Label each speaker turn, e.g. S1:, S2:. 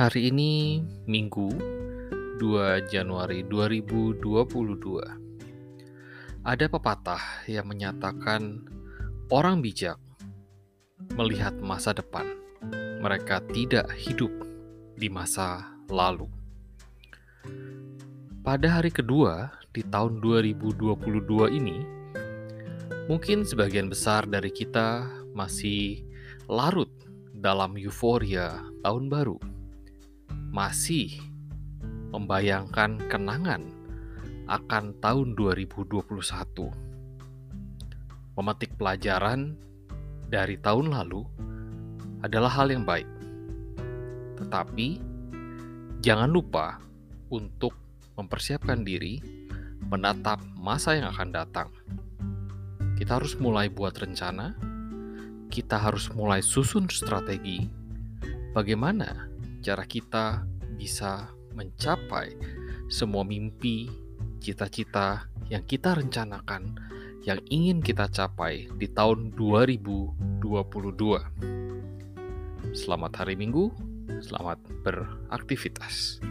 S1: Hari ini Minggu 2 Januari 2022. Ada pepatah yang menyatakan orang bijak melihat masa depan. Mereka tidak hidup di masa lalu. Pada hari kedua di tahun 2022 ini, mungkin sebagian besar dari kita masih larut dalam euforia tahun baru masih membayangkan kenangan akan tahun 2021. Memetik pelajaran dari tahun lalu adalah hal yang baik. Tetapi jangan lupa untuk mempersiapkan diri menatap masa yang akan datang. Kita harus mulai buat rencana, kita harus mulai susun strategi bagaimana cara kita bisa mencapai semua mimpi, cita-cita yang kita rencanakan, yang ingin kita capai di tahun 2022. Selamat hari Minggu, selamat beraktivitas.